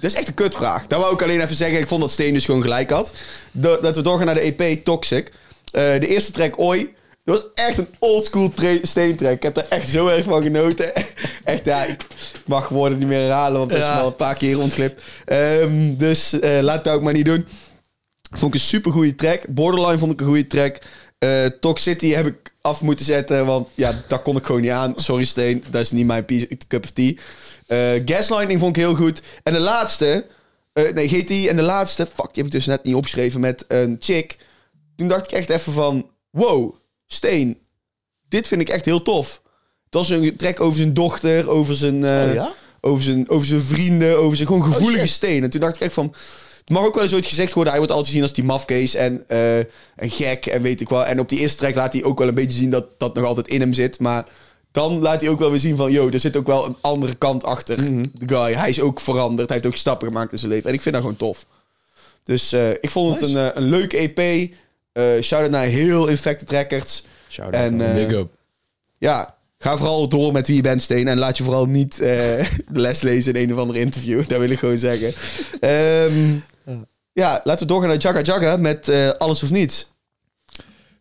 dat is echt een kutvraag. Dat wou ik alleen even zeggen. Ik vond dat Steen dus gewoon gelijk had. Dat dat we doorgaan naar de EP Toxic. De eerste track, Oi... Dat was echt een oldschool steentrek. Ik heb er echt zo erg van genoten. echt, ja, ik mag woorden niet meer herhalen, want dat is Ja. wel een paar keer rondglipt. Ehm, dus eh, laat het ook maar niet doen. Vond ik een super goede track. Borderline vond ik een goede track. Eh Toxicity heb ik af moeten zetten, want ja, dat kon ik gewoon niet aan. Sorry Steen, dat is niet mijn cup of tea. Eh, Gaslighting vond ik heel goed. En de laatste, eh, nee, GT en de laatste, fuck, die heb ik dus net niet opgeschreven met een chick. Toen dacht ik echt even van, wow, Steen, dit vind ik echt heel tof. Het was een track over zijn dochter, over zijn, eh, Oh, ja? over zijn, over zijn vrienden, over zijn gewoon gevoelige shit. Steen. En toen dacht ik echt van, het mag ook wel eens ooit gezegd worden, hij wordt altijd gezien als die mafkees en een gek en weet ik wel. En op die eerste track laat hij ook wel een beetje zien dat dat nog altijd in hem zit. Maar dan laat hij ook wel weer zien van, yo, er zit ook wel een andere kant achter de guy. Hij is ook veranderd, hij heeft ook stappen gemaakt in zijn leven. En ik vind dat gewoon tof. Dus eh, ik vond het een, een leuk EP. Eh shout-out naar heel Infected Records. Shout-out. En eh, Big up. ja, ga vooral door met wie je bent, Steen. En laat je vooral niet eh, de les lezen in een of andere interview. Dat wil ik gewoon zeggen. Ehm, ja, laten we doorgaan naar Jagga Jagga met eh, Alles of Niets.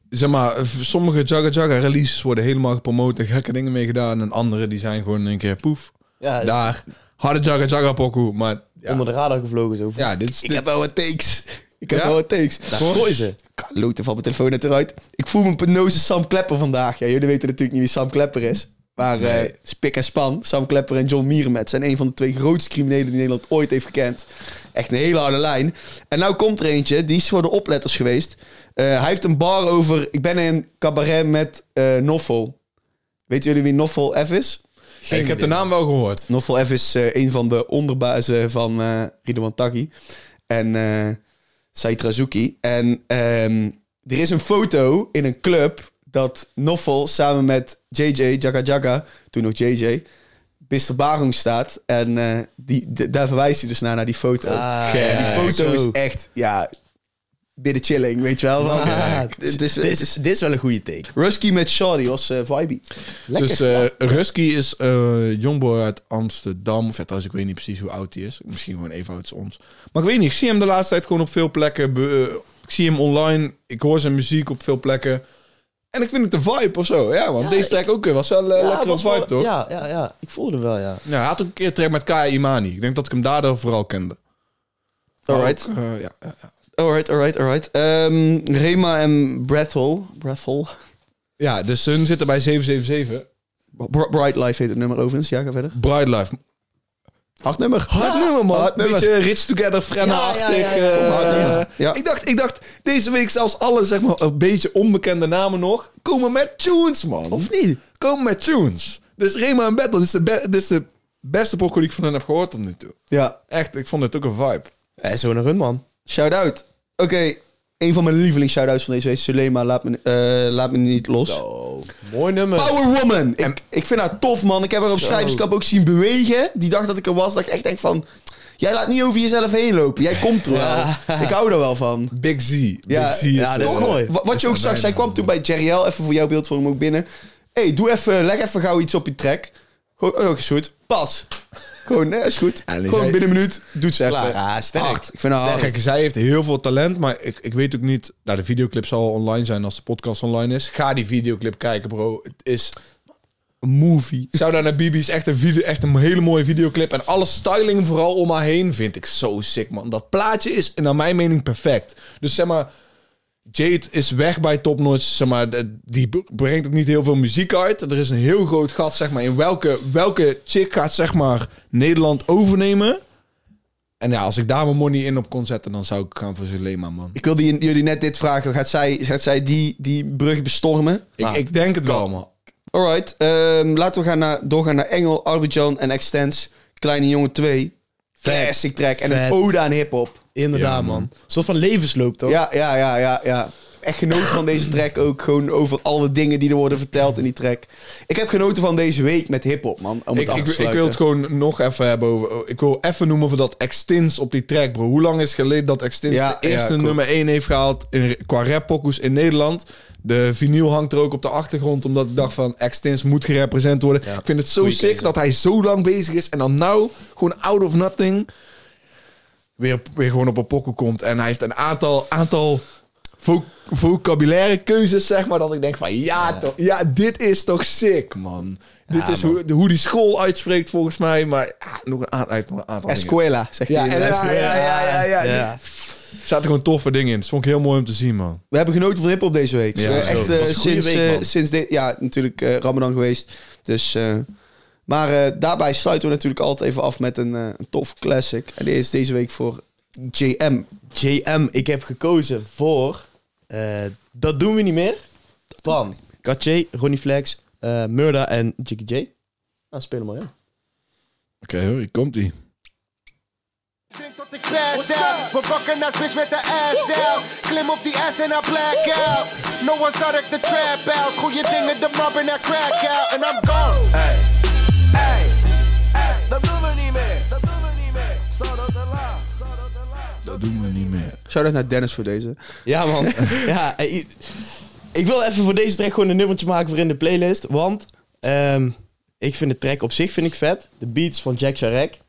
Zeg maar, sommige Jagga Jagga releases worden helemaal gepromoot en gekke dingen mee gedaan. En andere die zijn gewoon een keer poef. ja, Daar, harde Jagga Jagga pokoe. Maar ja, onder de radar gevlogen zo. ja dit is... Ik heb wel wat takes. Ik heb wel wat takes. Daar gooien ze. Loten van mijn telefoon net eruit. Ik voel me penose Sam Klepper vandaag. Ja, jullie weten natuurlijk niet wie Sam Klepper is. Maar eh spik en span. Sam Klepper en John Mierenmet zijn een van de twee grootste criminelen die Nederland ooit heeft gekend. Echt een hele harde lijn. En nou komt er eentje, die is voor de opletters geweest. Eh, hij heeft een bar over... Ik ben in cabaret met eh Noffel. Weten jullie wie Noffel F is? ik heb de naam wel gehoord. Noffel F is een van de onderbazen van eh Ridwan Taghi. En Said Razouki. En ehm, er is een foto in een club dat Noffel samen met JJ, Jagga Jagga, toen nog JJ, Mr. Barong staat. En eh, die, daar verwijst hij dus naar, naar die foto. Ah, en die ja, foto zo. is echt, ja, binnen chilling, weet je wel. Is, dit, is, dit is wel een goede take. Rusky met Shawty was eh vibey. Lekker. Dus eh Rusky is eh jongboy uit Amsterdam. Of ja, trouwens, ik weet niet precies hoe oud hij is. Misschien gewoon even oud als ons. Maar ik weet niet, ik zie hem de laatste tijd gewoon op veel plekken. ik zie hem online. Ik hoor zijn muziek op veel plekken. En ik vind het een vibe of zo. Ja, want Ja, deze track ook weer was wel eh, Ja, lekker vibe, wel- toch? Ja, ja, ja, ik voelde wel, ja. Ja, hij had ook een keer een track met Kaya Imani. Ik denk dat ik hem daardoor vooral kende. Alright. Ook, eh, ja, ja, ja. Alright, alright, alright. Ehm, Rema en Breathol. Breathol. ja, dus hun zitten bij 777. Br- Bright Life heet het nummer overigens. Ja, ga verder. Bride Life. Hard nummer. Hard nummer, man. Hard nummer. Beetje Rich Together, Frenna-achtig. Ja, ja, ja, ja. eh, nummer. Ja. Ik, dacht, ik dacht, deze week zelfs alle, zeg maar, een beetje onbekende namen nog... komen met tunes, man. Of niet? Komen met tunes. Dus Rema en Battle, dit is de, be- dit is de beste pokoe die ik van hen heb gehoord tot nu toe. Ja. Echt, ik vond het ook een vibe. Hij is gewoon een run, man. Shout-out. Oké, een van mijn lievelings shout-outs van deze week. Sulema, laat me, eh, laat me niet los. Mooi nummer. Power Woman. Ik, ik vind haar tof, man. Ik heb haar op Zo. schrijverskamp ook zien bewegen. Die dag dat ik er was, dat ik echt denk van... Jij laat niet over jezelf heen lopen. Jij komt er wel. Ja. Ik hou er wel van. Big Z. Ja, Big Z is ja, is eh, mooi. Wa- Wat je ook zag, zij kwam toen bij Jerry L. Even voor jouw beeldvorm ook binnen. hey, doe even, leg even gauw iets op je track. Gewoon, oh, goed. Pas. Gewoon, nee, is goed. Gewoon zei- binnen een minuut doet ze even. Klaar. Ja, sterk. Hard. Ik vind haar hard. Kijk, zij heeft heel veel talent, maar ik, ik weet ook niet... Nou, de videoclip zal online zijn als de podcast online is. Ga die videoclip kijken, bro. Het is Een movie. Zou daar naar Bibi is echt een, video, echt een hele mooie videoclip. En alle styling vooral om haar heen vind ik zo sick, man. Dat plaatje is naar mijn mening perfect. Dus zeg maar, Jade is weg bij Top Notch. Zeg maar, die brengt ook niet heel veel muziek uit. Er is een heel groot gat, zeg maar, in welke, welke chick gaat, zeg maar, Nederland overnemen. En ja, als ik daar mijn money in op kon zetten, dan zou ik gaan voor Zulema, man. Ik wilde jullie net dit vragen. Gaat zij, gaat zij die, die brug bestormen? Ik, Nou, ik denk het wel, man. Alright. ehm, laten we gaan naar, doorgaan naar Engel, Arbidjan en Extens. Kleine Jongen 2. Classic track. En een ode aan hip-hop. Inderdaad, man. man. Een soort van levensloop, toch? Ja, ja, ja, ja, ja. Echt genoten van deze track ook. Gewoon over alle dingen die er worden verteld in die track. Ik heb genoten van deze week met hip-hop, man. Om het Ik, af ik, te ik sluiten. wil het gewoon nog even hebben over. Ik wil even noemen over dat Extins op die track, bro. Hoe lang is geleden dat Extins Ja, de eerste ja, nummer 1 heeft gehaald in, qua rappokoes in Nederland? De vinyl hangt er ook op de achtergrond, omdat ik dacht van Extins moet gerepresent worden. Ja, Ik vind het zo sick dat hij zo lang bezig is en dan nou gewoon out of nothing weer, weer gewoon op een pokoe komt. En hij heeft een aantal, aantal vo- vocabulaire keuzes, zeg maar, dat ik denk van ja, toch, ja dit is toch sick, man. Dit is man. Hoe, hoe die school uitspreekt volgens mij, maar ah, nog een aantal, hij heeft nog een aantal. Escuela, zegt Ja, hij. ja, ja, ja, ja, ja. Er zaten gewoon toffe dingen in. Dat vond ik heel mooi om te zien, man. We hebben genoten van hip-hop deze week. Ja, Eh, echt eh, sinds, week, eh, sinds dit, ja, natuurlijk Ramadan geweest. Dus, maar eh, daarbij sluiten we natuurlijk altijd even af met een, eh, een tof classic. En die is deze week voor JM. JM, ik heb gekozen voor... eh, dat doen we niet meer. Van Katje, Ronnie Flex, eh Murda en Jiggy J. Nou, spelen maar, ja. Oké, hoor, hier komt ie. Denk dat ik pass out. We naast bitch met de ass out. Klim op die ass en haar black out. No one zag ik de trap out. Goeie dingen, de mob en haar crack out. En I'm gone. Hey, doen we niet meer. Shout-out naar Dennis voor deze. Ja, man. ja, ik, wil even voor deze track gewoon een nummertje maken voor in de playlist. Want ehm, ik vind de track op zich vind ik vet. De beats van Jack Sharek.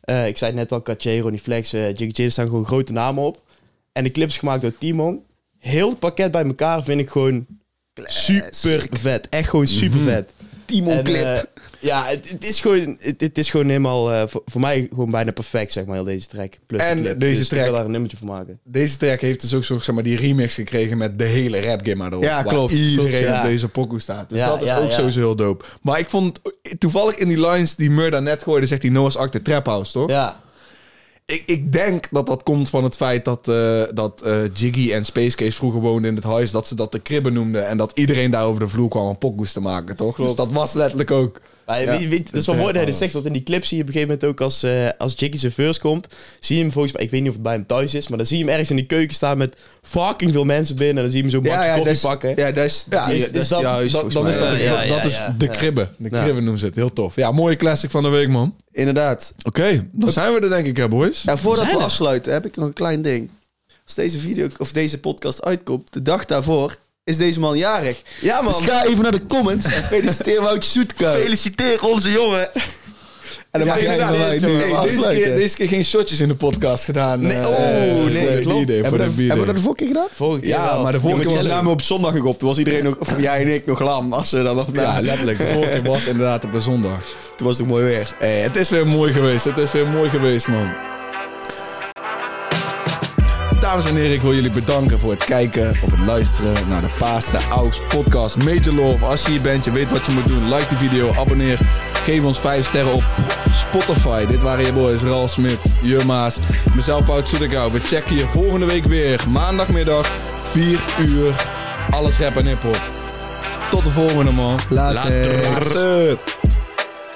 Eh, ik zei het net al, Katje, Ronnie Flex, eh Jiggy J, er staan gewoon grote namen op. En de clip is gemaakt door Timon. Heel het pakket bij elkaar vind ik gewoon super vet. Echt gewoon super vet. Timon En, Clip. Ja, het, het is gewoon, het, het is gewoon helemaal eh, voor, voor mij gewoon bijna perfect, zeg maar, heel deze track. Plus En de deze Dus track- Ik wil daar een nummertje van maken. Deze track heeft dus ook zo, zeg maar, die remix gekregen met de hele rap game erop. Ja, klopt, Iedereen klopt, ja. op deze pokoe staat. Dus Ja, dat is ja, ook sowieso heel dope. Maar ik vond, toevallig in die lines die Murda net gooide, zegt hij Noah's Ark de Trap House, toch? Ja, Ik, ik denk dat dat komt van het feit dat, eh, dat eh, Jiggy en Space Case vroeger woonden in het huis. Dat ze dat de kribben noemden. En dat iedereen daar over de vloer kwam om pokoes te maken, toch? Dus dat was letterlijk ook Maar weet, weet, dat is wel mooi dat hij zegt, want in die clip zie je op een gegeven moment ook als, eh als Jiggy zijn first komt, zie je hem volgens mij, ik weet niet of het bij hem thuis is, maar dan zie je hem ergens in die keuken staan met fucking veel mensen binnen en dan zie je hem zo'n bakje koffie dat is, pakken. Ja, dat is, Ja, die, dat is dat- is mij. dat, Ja, ja, dat ja, is ja. de Ja. kribben. De Ja. kribben noemen ze het. Heel tof. Ja, mooie classic van de week, man. Inderdaad. Oké, dan zijn we er denk ik, hè, boys. Ja, voordat we afsluiten heb ik nog een klein ding. Als deze video of deze podcast uitkomt, de dag daarvoor is deze man jarig. Ja man, Dus ga even naar de comments en feliciteer Woutje Soetkuil. feliciteer onze jongen. En dan Ja, mag jij Nee, deze, keer, deze keer geen shotjes in de podcast gedaan. Nee, eh, oh, nee, klopt. Voor Hebben we, hebben we dat de vorige keer gedaan? Vorige keer Ja, wel. maar de vorige keer was... namen op zondag op. Toen was iedereen nog, of jij en ik nog lam. Als we dan nog Ja, na. letterlijk. De vorige keer was inderdaad op de zondag. Toen was het ook mooi weer. Hey, het is weer mooi geweest. Het is weer mooi geweest, man. Dames en heren, ik wil jullie bedanken voor het kijken of het luisteren naar de Paas de Aux podcast. Major Love, als je hier bent, je weet wat je moet doen. Like de video, abonneer, geef ons 5 sterren op Spotify. Dit waren je boys, Ralf Smit, Jurmaas, mezelf Wout. We checken je volgende week weer, maandagmiddag, 4 uur. Alles rap en hiphop. Tot de volgende, man. Later. Later.